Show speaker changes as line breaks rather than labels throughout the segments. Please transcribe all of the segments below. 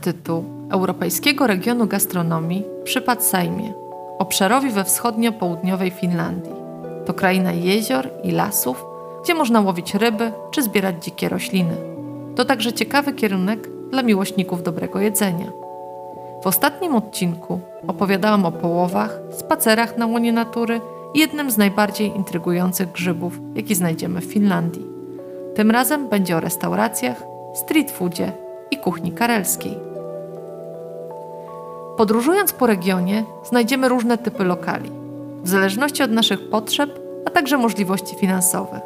Tytuł Europejskiego Regionu Gastronomii przypadł Sejmie, obszarowi we wschodnio-południowej Finlandii. To kraina jezior i lasów, gdzie można łowić ryby czy zbierać dzikie rośliny. To także ciekawy kierunek dla miłośników dobrego jedzenia. W ostatnim odcinku opowiadałam o połowach, spacerach na łonie natury i jednym z najbardziej intrygujących grzybów, jaki znajdziemy w Finlandii. Tym razem będzie o restauracjach, street foodzie i kuchni karelskiej. Podróżując po regionie, znajdziemy różne typy lokali, w zależności od naszych potrzeb, a także możliwości finansowych.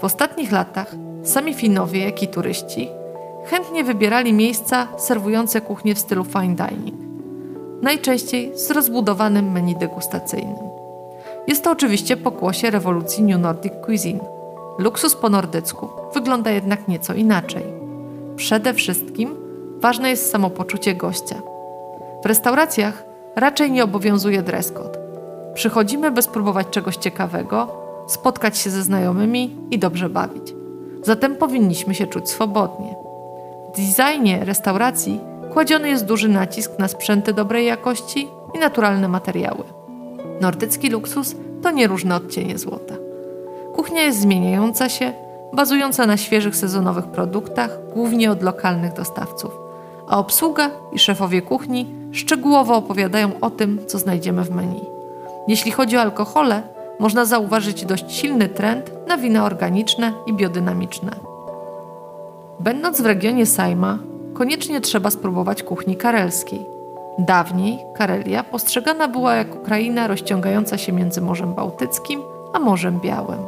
W ostatnich latach sami Finowie, jak i turyści chętnie wybierali miejsca serwujące kuchnię w stylu fine dining, najczęściej z rozbudowanym menu degustacyjnym. Jest to oczywiście pokłosie rewolucji New Nordic Cuisine. Luksus po nordycku wygląda jednak nieco inaczej. Przede wszystkim ważne jest samopoczucie gościa. W restauracjach raczej nie obowiązuje dress code. Przychodzimy, by spróbować czegoś ciekawego, spotkać się ze znajomymi i dobrze bawić. Zatem powinniśmy się czuć swobodnie. W designie restauracji kładziony jest duży nacisk na sprzęty dobrej jakości i naturalne materiały. Nordycki luksus to nie różne odcienie złota. Kuchnia jest zmieniająca się, bazująca na świeżych sezonowych produktach, głównie od lokalnych dostawców. A obsługa i szefowie kuchni szczegółowo opowiadają o tym, co znajdziemy w menu. Jeśli chodzi o alkohole, można zauważyć dość silny trend na wina organiczne i biodynamiczne. Będąc w regionie Sajma, koniecznie trzeba spróbować kuchni karelskiej. Dawniej Karelia postrzegana była jako kraina rozciągająca się między Morzem Bałtyckim a Morzem Białym.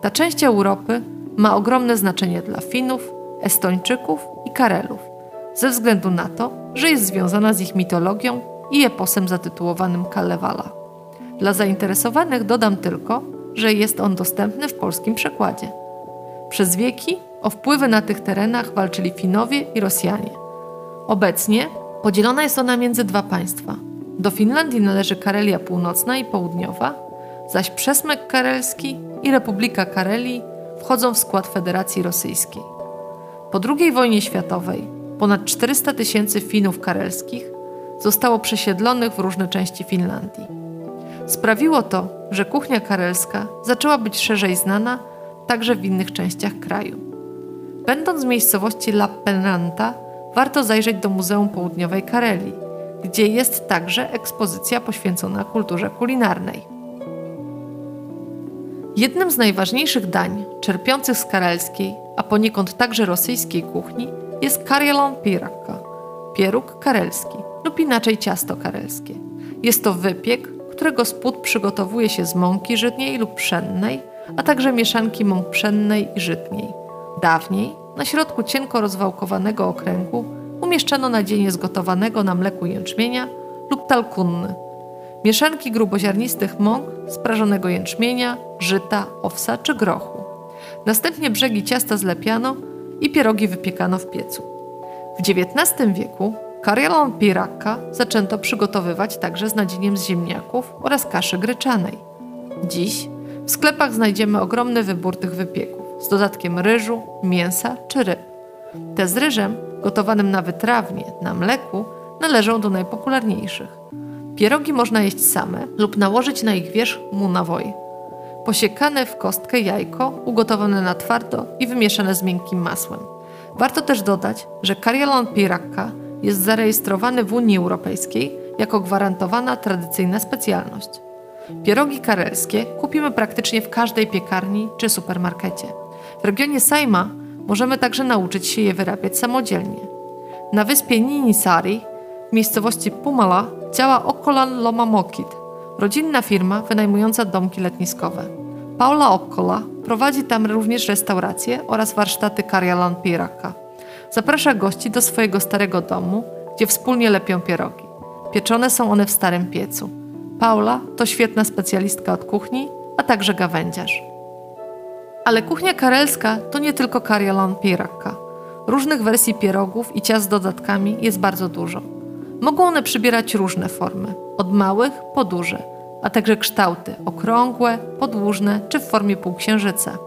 Ta część Europy ma ogromne znaczenie dla Finów, Estończyków i Karelów, ze względu na to, że jest związana z ich mitologią i eposem zatytułowanym Kalevala. Dla zainteresowanych dodam tylko, że jest on dostępny w polskim przekładzie. Przez wieki o wpływy na tych terenach walczyli Finowie i Rosjanie. Obecnie podzielona jest ona między dwa państwa. Do Finlandii należy Karelia Północna i Południowa, zaś Przesmek Karelski i Republika Karelii wchodzą w skład Federacji Rosyjskiej. Po II wojnie światowej ponad 400 tysięcy Finów karelskich zostało przesiedlonych w różne części Finlandii. Sprawiło to, że kuchnia karelska zaczęła być szerzej znana także w innych częściach kraju. Będąc w miejscowości Lappeenranta, warto zajrzeć do Muzeum Południowej Karelii, gdzie jest także ekspozycja poświęcona kulturze kulinarnej. Jednym z najważniejszych dań czerpiących z karelskiej, a poniekąd także rosyjskiej kuchni jest karjelon pirakka, pieróg karelski lub inaczej ciasto karelskie. Jest to wypiek, którego spód przygotowuje się z mąki żytniej lub pszennej, a także mieszanki mąk pszennej i żytniej. Dawniej na środku cienko rozwałkowanego okręgu umieszczano nadzienie zgotowanego na mleku jęczmienia lub talkunny, mieszanki gruboziarnistych mąk, sprażonego jęczmienia, żyta, owsa czy grochu. Następnie brzegi ciasta zlepiano i pierogi wypiekano w piecu. W XIX wieku karjelon piraka zaczęto przygotowywać także z nadzieniem z ziemniaków oraz kaszy gryczanej. Dziś w sklepach znajdziemy ogromny wybór tych wypieków z dodatkiem ryżu, mięsa czy ryb. Te z ryżem, gotowanym na wytrawnie, na mleku, należą do najpopularniejszych. Pierogi można jeść same lub nałożyć na ich wierzch mu. Posiekane w kostkę jajko, ugotowane na twardo i wymieszane z miękkim masłem. Warto też dodać, że karjelon pirakka jest zarejestrowany w Unii Europejskiej jako gwarantowana tradycyjna specjalność. Pierogi karelskie kupimy praktycznie w każdej piekarni czy supermarkecie. W regionie Sajma możemy także nauczyć się je wyrabiać samodzielnie. Na wyspie Ninisari w miejscowości Pumala działa Okkolan Loma Mokit, rodzinna firma wynajmująca domki letniskowe. Paula Okkola prowadzi tam również restaurację oraz warsztaty Karjalan Piraka. Zaprasza gości do swojego starego domu, gdzie wspólnie lepią pierogi. Pieczone są one w starym piecu. Paula to świetna specjalistka od kuchni, a także gawędziarz. Ale kuchnia karelska to nie tylko karjalan pirakka. Różnych wersji pierogów i ciast z dodatkami jest bardzo dużo. Mogą one przybierać różne formy, od małych po duże, a także kształty okrągłe, podłużne czy w formie półksiężyca.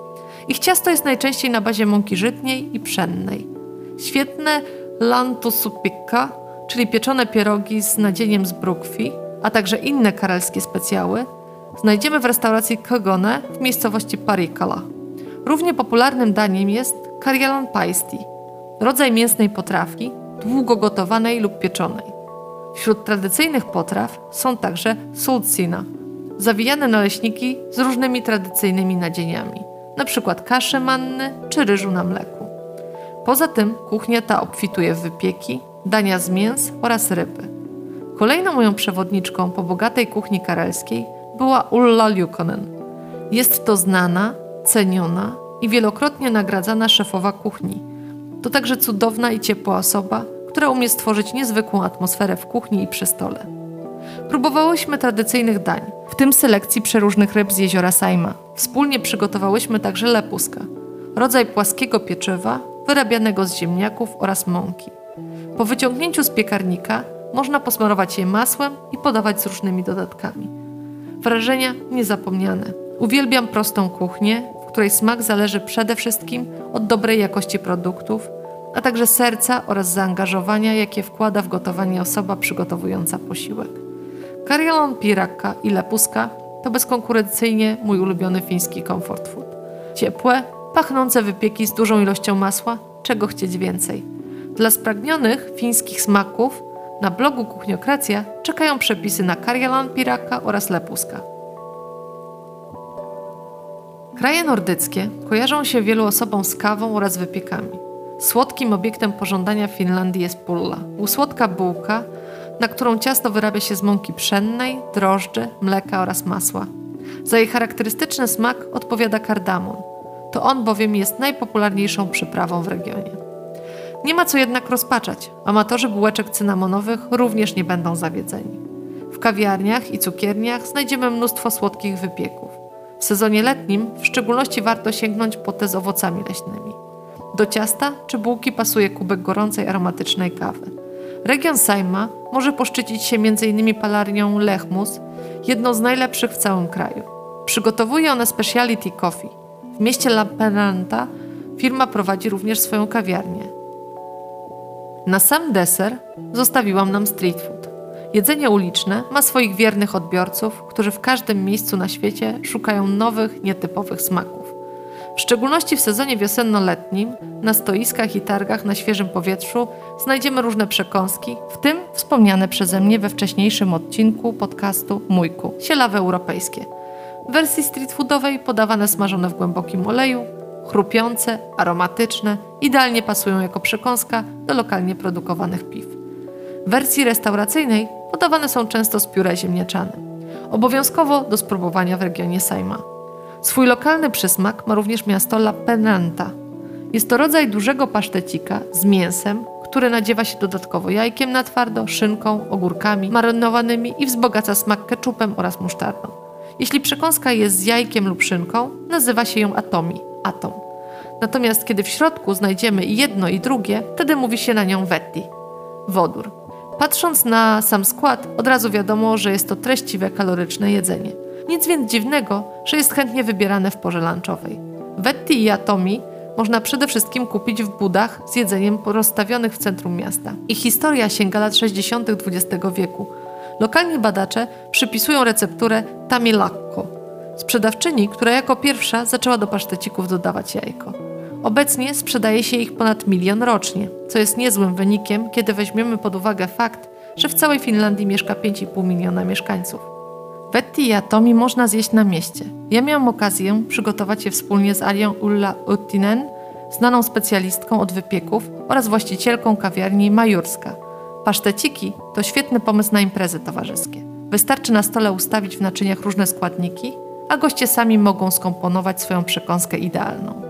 Ich ciasto jest najczęściej na bazie mąki żytniej i pszennej. Świetne lantusupikka, czyli pieczone pierogi z nadzieniem z brukwi, a także inne karelskie specjały, znajdziemy w restauracji Kogone w miejscowości Parikala. Równie popularnym daniem jest karjalan paisti, rodzaj mięsnej potrawki, długo gotowanej lub pieczonej. Wśród tradycyjnych potraw są także sulcina, zawijane naleśniki z różnymi tradycyjnymi nadzieniami, np. kaszy manny czy ryżu na mleku. Poza tym kuchnia ta obfituje w wypieki, dania z mięs oraz ryby. Kolejną moją przewodniczką po bogatej kuchni karelskiej była Ulla Lukonen. Jest to znana, ceniona i wielokrotnie nagradzana szefowa kuchni. To także cudowna i ciepła osoba, która umie stworzyć niezwykłą atmosferę w kuchni i przy stole. Próbowałyśmy tradycyjnych dań, w tym selekcji przeróżnych ryb z jeziora Sajma. Wspólnie przygotowałyśmy także lepuska, rodzaj płaskiego pieczywa wyrabianego z ziemniaków oraz mąki. Po wyciągnięciu z piekarnika można posmarować je masłem i podawać z różnymi dodatkami. Wrażenia niezapomniane. Uwielbiam prostą kuchnię, w której smak zależy przede wszystkim od dobrej jakości produktów, a także serca oraz zaangażowania, jakie wkłada w gotowanie osoba przygotowująca posiłek. Karjalon pirakka i lepuska to bezkonkurencyjnie mój ulubiony fiński comfort food. Ciepłe, pachnące wypieki z dużą ilością masła, czego chcieć więcej. Dla spragnionych fińskich smaków na blogu Kuchniokracja czekają przepisy na karjalan piraka oraz lepuska. Kraje nordyckie kojarzą się wielu osobom z kawą oraz wypiekami. Słodkim obiektem pożądania w Finlandii jest pulla, usłodka bułka, na którą ciasto wyrabia się z mąki pszennej, drożdży, mleka oraz masła. Za jej charakterystyczny smak odpowiada kardamon. To on bowiem jest najpopularniejszą przyprawą w regionie. Nie ma co jednak rozpaczać. Amatorzy bułeczek cynamonowych również nie będą zawiedzeni. W kawiarniach i cukierniach znajdziemy mnóstwo słodkich wypieków. W sezonie letnim w szczególności warto sięgnąć po te z owocami leśnymi. Do ciasta czy bułki pasuje kubek gorącej aromatycznej kawy. Region Sajma może poszczycić się m.in. palarnią Lechmus, jedną z najlepszych w całym kraju. Przygotowuje ona speciality coffee. W mieście La firma prowadzi również swoją kawiarnię. Na sam deser zostawiłam nam street food. Jedzenie uliczne ma swoich wiernych odbiorców, którzy w każdym miejscu na świecie szukają nowych, nietypowych smaków. W szczególności w sezonie wiosenno-letnim na stoiskach i targach na świeżym powietrzu znajdziemy różne przekąski, w tym wspomniane przeze mnie we wcześniejszym odcinku podcastu Mójku, sielawe europejskie. W wersji street foodowej podawane smażone w głębokim oleju, chrupiące, aromatyczne, idealnie pasują jako przekąska do lokalnie produkowanych piw. W wersji restauracyjnej podawane są często z pióre ziemniaczanym. Obowiązkowo do spróbowania w regionie Sajma. Swój lokalny przysmak ma również miasto La Penanta. Jest to rodzaj dużego pasztecika z mięsem, które nadziewa się dodatkowo jajkiem na twardo, szynką, ogórkami marynowanymi i wzbogaca smak keczupem oraz musztardą. Jeśli przekąska jest z jajkiem lub szynką, nazywa się ją atomi, atom. Natomiast kiedy w środku znajdziemy jedno i drugie, wtedy mówi się na nią vetti, wodór. Patrząc na sam skład, od razu wiadomo, że jest to treściwe, kaloryczne jedzenie. Nic więc dziwnego, że jest chętnie wybierane w porze lunchowej. Vetti i atomi można przede wszystkim kupić w budach z jedzeniem rozstawionych w centrum miasta. Ich historia sięga lat 60. XX wieku. Lokalni badacze przypisują recepturę tamilakko, sprzedawczyni, która jako pierwsza zaczęła do pasztecików dodawać jajko. Obecnie sprzedaje się ich ponad milion rocznie, co jest niezłym wynikiem, kiedy weźmiemy pod uwagę fakt, że w całej Finlandii mieszka 5,5 miliona mieszkańców. Vetti i atomi można zjeść na mieście. Ja miałam okazję przygotować je wspólnie z Alią Ulla Uttinen, znaną specjalistką od wypieków oraz właścicielką kawiarni Majurska. Paszteciki to świetny pomysł na imprezy towarzyskie. Wystarczy na stole ustawić w naczyniach różne składniki, a goście sami mogą skomponować swoją przekąskę idealną.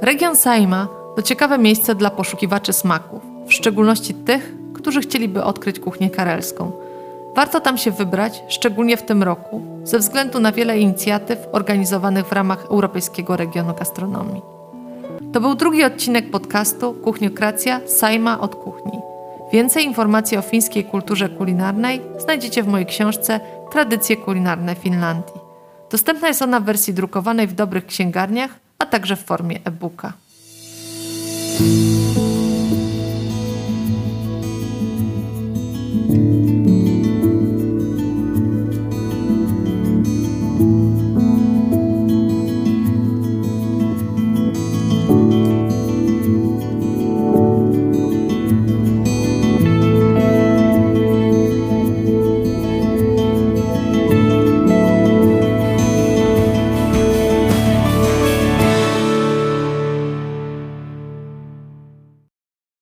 Region Saima to ciekawe miejsce dla poszukiwaczy smaków, w szczególności tych, którzy chcieliby odkryć kuchnię karelską. Warto tam się wybrać, szczególnie w tym roku, ze względu na wiele inicjatyw organizowanych w ramach Europejskiego Regionu Gastronomii. To był drugi odcinek podcastu Kuchniokracja Sajma od Kuchni. Więcej informacji o fińskiej kulturze kulinarnej znajdziecie w mojej książce Tradycje kulinarne Finlandii. Dostępna jest ona w wersji drukowanej w dobrych księgarniach, a także w formie e-booka.